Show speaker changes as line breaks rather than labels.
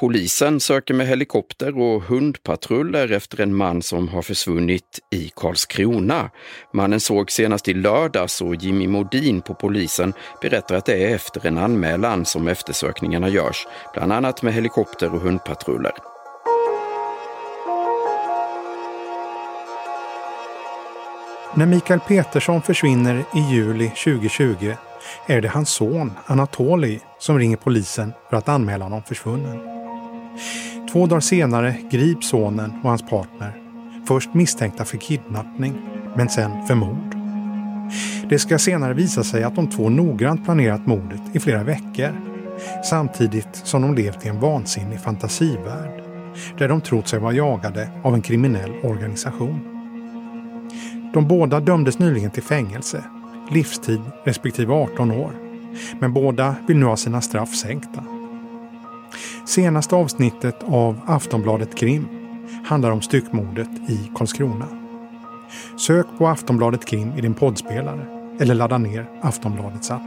Polisen söker med helikopter och hundpatruller efter en man som har försvunnit i Karlskrona. Mannen såg senast i lördags och Jimmy Modin på polisen berättar att det är efter en anmälan som eftersökningarna görs, bland annat med helikopter och hundpatruller.
När Mikael Petersson försvinner i juli 2020 är det hans son Anatoli som ringer polisen för att anmäla honom försvunnen. Två dagar senare grips sonen och hans partner. Först misstänkta för kidnappning, men sen för mord. Det ska senare visa sig att de två noggrant planerat mordet i flera veckor. Samtidigt som de levt i en vansinnig fantasivärld. Där de trott sig vara jagade av en kriminell organisation. De båda dömdes nyligen till fängelse, livstid respektive 18 år. Men båda vill nu ha sina straff sänkta. Senaste avsnittet av Aftonbladet Krim handlar om styckmordet i Karlskrona. Sök på Aftonbladet Krim i din poddspelare eller ladda ner Aftonbladets app.